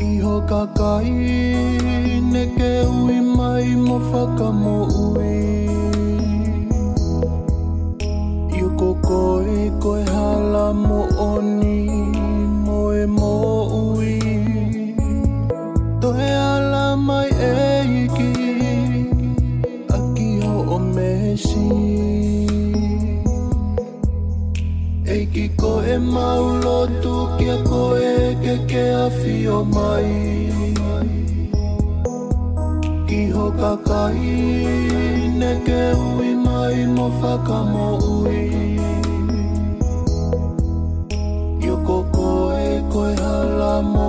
ihokakahi neke ui mai mo whakamoui Iu ko koe koe hala mo oni moe mo ui Toe ala mai e iki aki ho o mesi ki ko e maulo tu ki a koe ke ke a fio mai ki ho kai ne ke ui mai mo whaka mo ui yo ko koe koe hala mo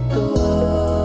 flutuou.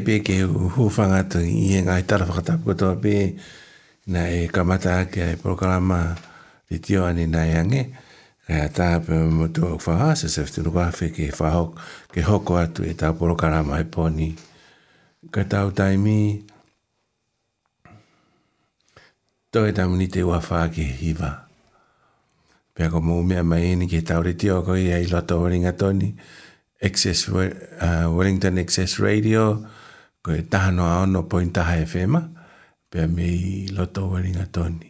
i pe ke hufanga tu i e ngai tara whakatapu katoa pe na e kamata ke ai programa di tio ane na e ange e a taha pe mo tu o kwha hasa sef tunu kwafe ke whahok ke hoko atu e tau programa e poni ka tau taimi to e tamu ni te wafa ke hiva pe ako mo umea mai eni ke tau re tio ko i ai loto waringa toni Access uh, Wellington Access Radio ko e taha noa ono po in taha e whema, pia me i loto waringa toni.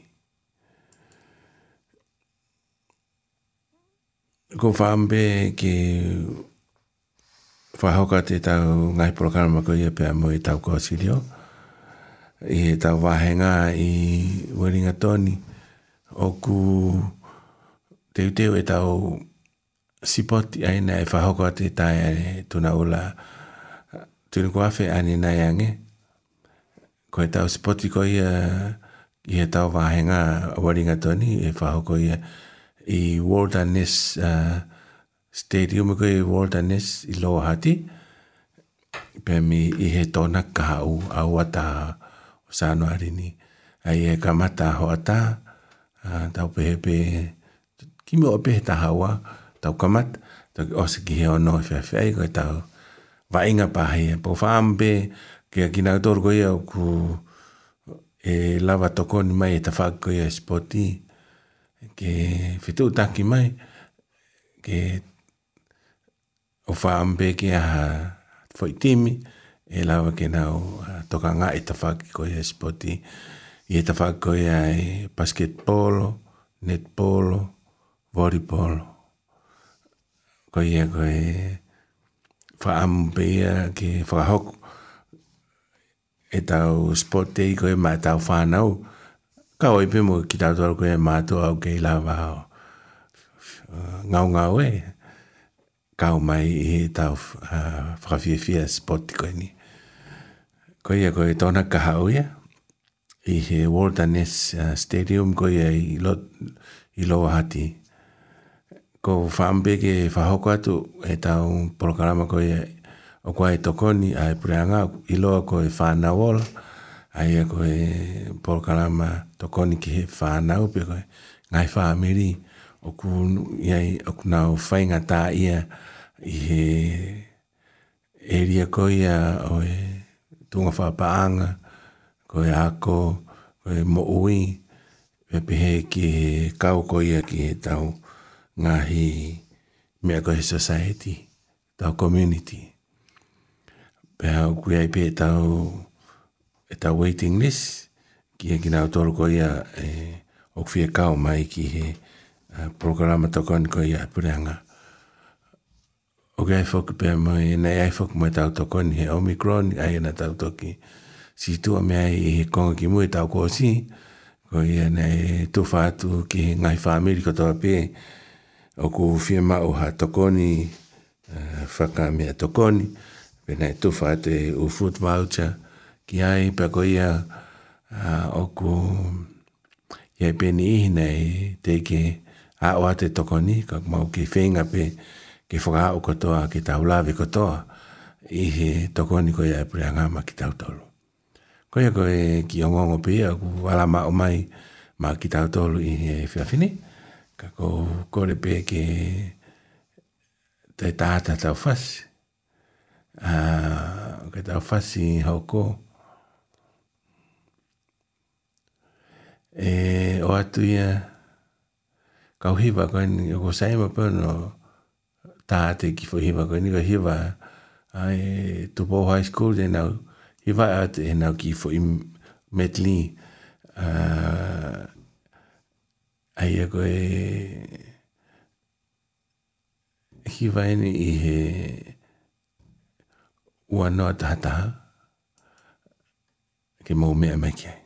Ko whaambe ke whahoka te tau ngai porokarama ko ia pia mo i tau kōsirio, i e tau wahenga i waringa toni, oku te uteo e tau sipoti aina e whahoka te tai tuna ula, e Tilkua fe anina yange. Koe tau spoti ko ia i tau wāhenga waringa toni e whaho ko ia i Wilderness uh, Stadium e ko i Wilderness i Lohati pe mi i he tona kaha au ata o sano arini ai e kamata ho ata uh, tau pehepe kimi o pehe tahawa tau kamat tau osi ki he ono e whewhea ai koe tau vainga pahi e po whaambe ke a kina tōrgo ia ku e lava tokoni mai e tawhakko ia e spoti ke whetau taki mai ke o whaambe ke a foi timi e lava ke nau toka ngā e tawhakko ia e spoti i e tawhakko ia e basketbolo netbolo volleyball ko ia ko e whaambea ke whakahoku. E tau spot te i koe mai tau whanau. Ka oi pe mo ki tau tuaru koe mātu au kei la wāo. Uh, ngau ngau e. Ka o mai i he tau uh, whakawhiawhia spot te koe ni. Koe ia koe tōna ka hau ia. I he Wilderness uh, Stadium koe ia i, lo, i loa hati. I ko whaambeke whahoko atu e tau programa ko ia o kua e tokoni a e pureanga i loa ko e whanawol a ia ko e programa tokoni ki he whanau pe ko e ngai whaamiri o ku iai o ku nau whainga tā ia i he e ria ko ia o e tunga whapaanga ko e ako ko e mo ui e pehe ki kau ko ia ki he tau ko ngahi mea koe society, tau community. Pea kui ai pe tau, e tau waiting list, ki e kina utoro koe ia e, o kwhia e kao mai ki he uh, programa tokoan koe ia pureanga. O kia fok pe mai, e nei ai fok mai tau tokoan he Omicron, ai ana tau toki. Si tua mea i he konga ki mui tau kōsi, koe ia nei tufa atu ki he ngai whaamiri kotoa pēe, o ku fia ma o hatokoni faka me tokoni bena to fate o food voucher ki ai pa ko ia o eh, ku ia beni e nei te ke a o tokoni ka ma o ke fenga pe ke fora o kotoa, toa ke ta ula i he tokoni ko ia e pre anga ma ki tau ko ia ko e ki ongo pe ku wala ma mai ma ki tau i he fia ka ko ko le pe ke te tata tau fasi. A, uh, ke tau fasi hau ko. E, o atu ia, kau hiva koe ni, o ko saima pono, tata ki fo hiva koe ni, ko hiva, a e, tu po high school de nau, hiva atu e nau ki fo im, metli, a, uh, ai a e koe hi waini i he ua noa taha taha ke mou mea mai kiai.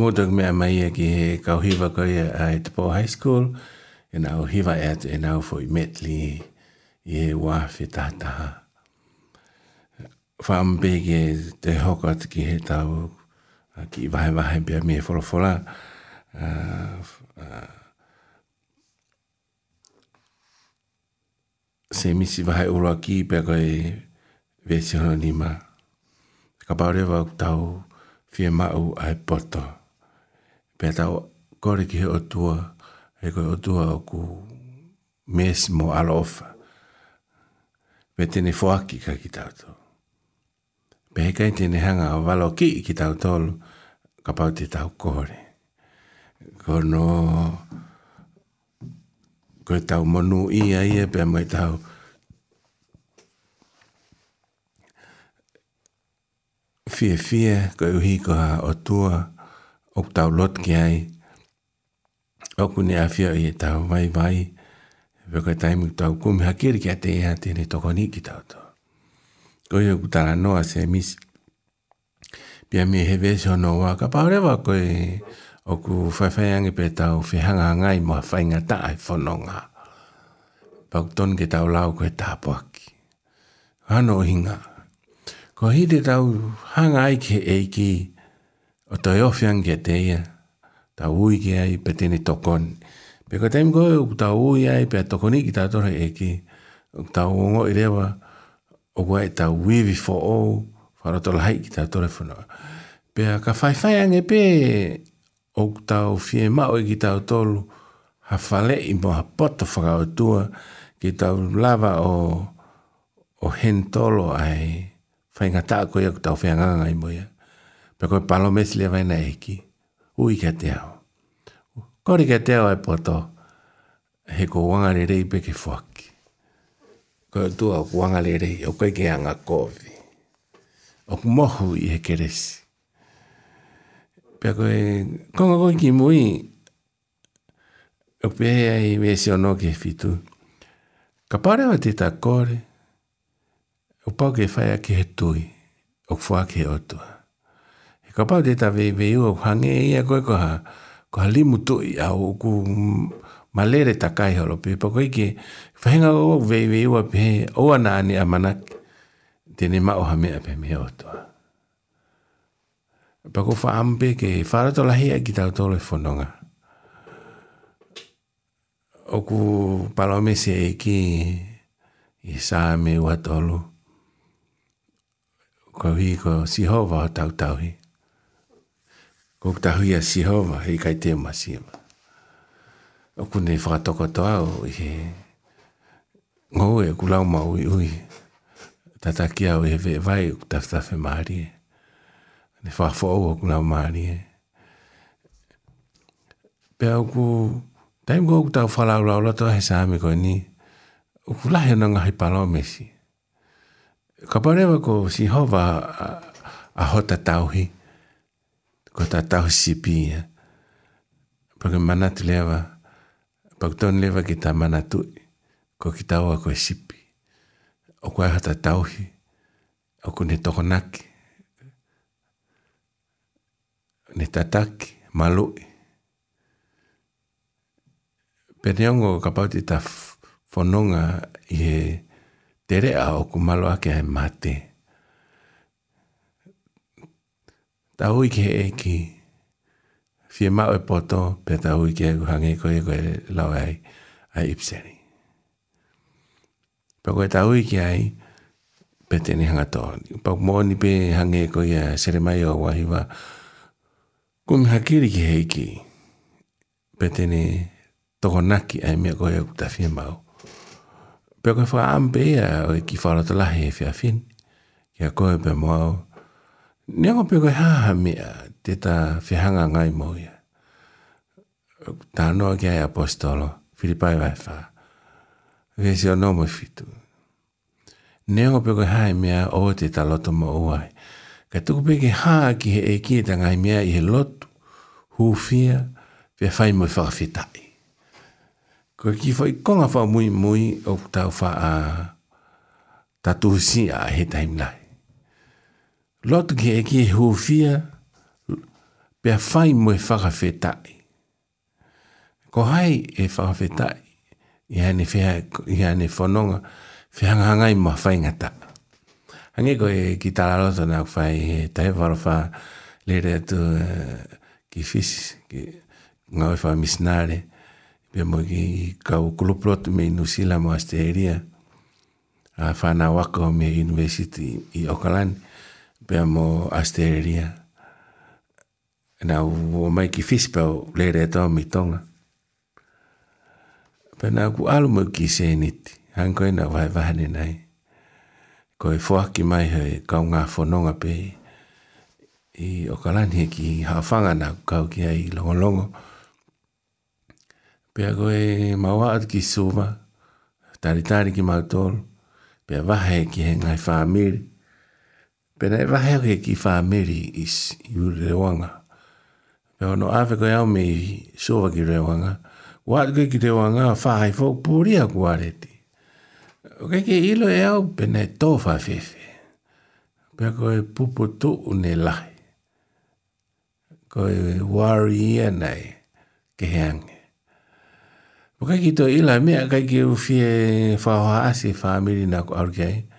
mōtou ki mea mai e ki he kauhiwa koe a e te pō high school, e nau hiwa e atu e nau fōi metli i he wā whetātaha. Whaambege te hoko atu ki he tau ki vahe vahe pia me e wholawhola. Se misi vahe ura ki pia koe vesi hono nima. Ka paurewa tau fie mau ai poto. Ka paurewa tau fie mau ai poto pia tau kore ki he o tua, he koe o tua o ku mes mo alo ofa. Pia tene fuaki ka ki tau tō. Pia he kai tene hanga o valo ki ki tau tōlu, ka pau te tau kore. Kono, koe tau monu ia ia, pia mai tau, fie fie, koe uhi koha o tua, o tau lot ki ai. O ne afia i e tau vai vai. Veka taimu tau kumi hakiri ki a te ea te ne toko ni ki tau tau. Ko i oku tala noa se mis Pia me he vese o noa ka paurewa ko i o ku whaiwhaiangi pe tau whihanga ngai mo a whainga tae whanonga. Pauk ton ke tau lau koe tāpuaki. Hano hinga. Ko hide tau hanga Ko hide tau hanga ai ke eiki o te o fiangia te ia, ta ui ki ai pe tini tokon. Pe ka teimi koe, u ta ui ai pe tokoni ki ta tora eki, u ta uongo i rewa, o kua e ta uivi fo o, wharoto lai ki ta tora funoa. Pe a ka whaiwhai ange pe, o ta u fie mao i e ki ta o tolu, ha fale i mo ha poto whakao tua, ki ta u lava o, hen tolo ai, whaingataa koe a ku u fianganga i moia. Pe koe palomes le vaina eki. Ui ke te au. Kori ke te au e poto. He ko wangare rei pe ke fuaki. Koe tua o wangare rei. O koe ke anga kovi. O mohu i he keresi. Pe koe. Konga koe ki mui. O pe hea i vese o no ke fitu. Ka pare o te ta kore. O pau ke a ke he tui. O fuaki he otua. Ka pau te tawe i veiua, hange e ia koe koha, koha limu tui au ku malere ta kai holo pe pa koi ke fainga o vei vei ua pe o ana ani a mana tene ma o hame ape me o toa. Pa ko faam pe ke fara to lahi a ki tau tolo e fononga. O ku palome se e ki i sa me ua tolu. Ko hi ko si hova o tau tau hi ko ta huia si hova he kai te masima o kune fa toko to au he ngo e kula ma ui ui tata kia o he vai o ta ta fe mari ne fa fo o kula mari pe au ku taim go ta fa la la la to he sa me ko ni o kula he na ngai palo lo mesi ka pare ko si hova a, a hota tauhi ko ta ta si pi pa ke mana te leva pa ko ton leva ki ta mana tu ko ki ta wa ko si pi o ko ha ta ta hi o ko ne to ko nak ne ta tak malu pe ne ngo ka pa ti ta fononga i tere a o ku malu a ke mate mate ta hui ke e ki. Fie mau e poto, pe ta hui ke e kuhang e koe koe lau ai, ai ipseni. Pa koe ta hui ke ai, pe tene hanga to. Pa mo ni pe hang e koe a sere mai o wahi wa, kumi hakiri ke he ki, pe tene tokonaki ai mea koe e kuta fie mau. Pe koe whaam pe e ki whalata lahi e fia fin, ki a koe pe moau, Nia ngā pēkoi hāha mea te tā whihanga ngai moia. Tā noa ki ai apostolo, Filipai wai whā. Vesi o nōmu fitu. Nia ngā pēkoi hāi mea o te tā loto mō uai. Ka tuku pēke hā ki he e ki e tā ngai mea i he lotu, hūwhia, pia whai mō i whakawhetai. Ko ki whai konga whā mui mui o tāu whā a tatuhusi a he taimlai lotu ki eki e hufia pia fai mo e whakawhetai. Ko hai e whakawhetai, i hane whea, i hane whanonga, whea ngangai mo whai ngata. Hange ko e ki tala roto nā whai e tai wharawha lere atu uh, ki whis, ki ngau e whai misnare, pia mo ki kau kuluplotu me inusila mo asteheria, a whanau wako me university i Okalani pia mo asteria. Na uo mai ki fispa o lere tau mi tonga. Pia nā ku alu mo ki se niti, hang koe nā vai vahane nai. Koe fuaki mai hei kau ngā fononga pe i o kalani ki hawhanga nā kau ki hei longolongo. Pia koe maua at ki suma, taritari ki mautolo, pia vahe ki hei ngai whamiri. Pena e wahe ke ki wha meri i re wanga. E ono awe koe au me i sowa ki re wanga. Wat koe ki re wanga wha hai fau pūri a kuareti. O kei ke ilo e au pena e tō wha fefe. Pena koe pupo tō une lahi. Koe wari i anai ke heange. O kei ki tō ila mea kei ki ufie wha hoa ase wha meri na kuareti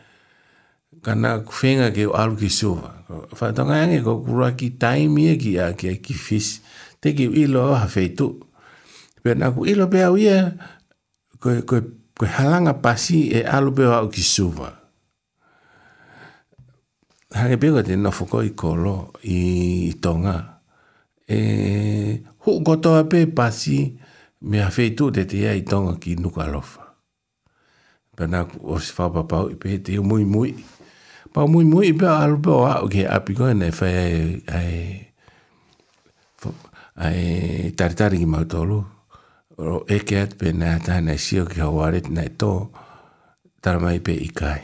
kana kufenga ke alu ki sova. Whaatanga ange ko kura ki taimia e ki a ki a ki fisi. Te ki ilo o hafeitu. Pea nā ku ilo pea uia koe, koe, koe halanga pasi e alu pewa au ki sova. Hake pego te nofoko i kolo i tonga. E, hu gotoa pe pasi me hafeitu te te ia i tonga ki nuka lofa. Pea nā ku osi whapapau i pe te mui mui pa mui mui i pia alu pia o hau ke api koe nei whai ai ai ai tari tari ki mau tolu ro e ke at pe nea tai nei sio ki hau aret nei tō tara mai pe i kai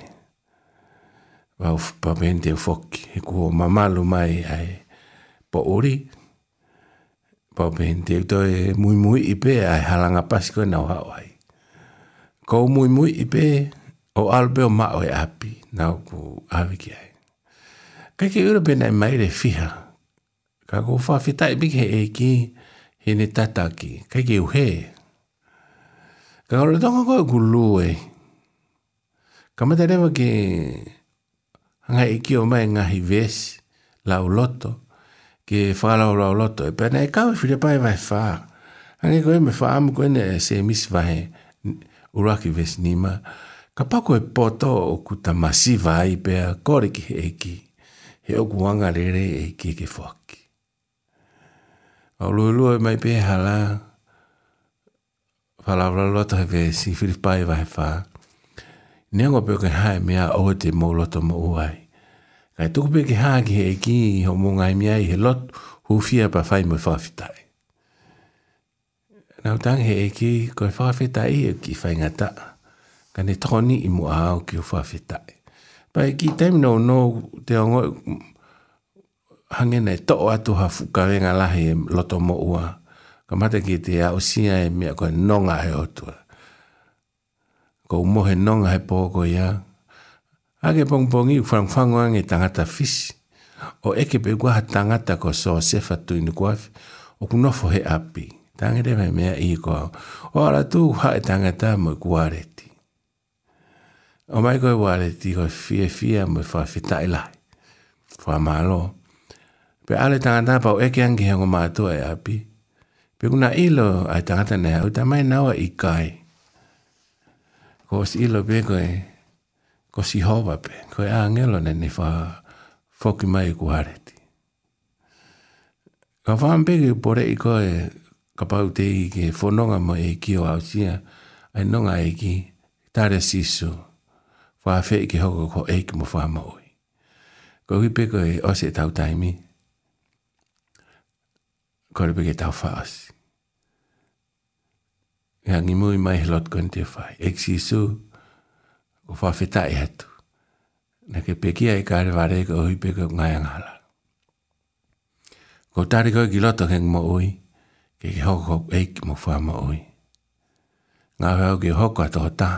pa uf pa pen te ufoki he kua mamalu mai ai pa ori pa pen te utoe mui mui i pia ai halanga pasi koe nau hau ai Kou mui mui i pia o albe o mao e api na o ku awi ki ai. Kai ke ura bena i e maire fiha. Ka ko fa fita i bike e ki he ne tata ki. Kai ke uhe. Ka ora tonga koe ku lue. Ka mata rewa ki hanga i e ki o mai ngahi ves la uloto. Ke whala o la uloto. E pena e kawe whirepai vai whaa. Hanga koe me whaamu koe ne se misi vahe uraki ves nima. Hanga koe Ka pako e poto o ku ta masi vai pea kore ki he He o ku wanga rere e ki ke fwaki. A lua lua e mai pe hala. Pala wala lua ta hewe si filipa e vai wha. Nengo peo ke hae mea o te mo loto mo uai. Kai tuku peo ke hae ki he ki ho mo ngai mea i he lot hufia pa fai mo fafitai. Nau tang he eki, koe fafitai e e ki fai ngata ka ne toni i mua au ki o whawhetae. Pai ki teimi nou nou te ongo hangena e to'o atu ha kawenga lahi e loto mo ua. Ka mata ki te au sia e mea koe nonga he otua. Ko umohe nonga he pōko ia. Ake pongpongi u whangwhangwa ngi tangata fisi. O eke pe kua tangata ko so sefa tu inu kuafi. O kunofo he api. Tangere mea i ko au. O ala tu hae tangata mo kuareti. O mai koe wale ti koe fie fie mo fa fita e lai. Fa malo. Pe ale tangata pau eke angi hengo mātu e api. Pe kuna ilo ai tangata ne hau tamai nawa i kai. Ko si ilo pe koe ko si hova pe. Koe a ngelo ne ni fa foki mai ku hareti. Ka whaam peke pore i koe ka pau te i ke whononga mo e kio au sia. Ai nonga e ki tare sisu. Si Wa fe ki hoko ko eik mo wha maoi. Ko ki peko e ose tau taimi. Ko re peke tau whaasi. E hangi mui mai helot kon te whai. Eik si su ko wha whetai hatu. Na ke pekia e kare ware ko hui peko ngai anghala. Ko tari koe ki loto heng mo oi. Ke ki hoko eik mo wha maoi. Ngā hau ki hoko ato hotaa.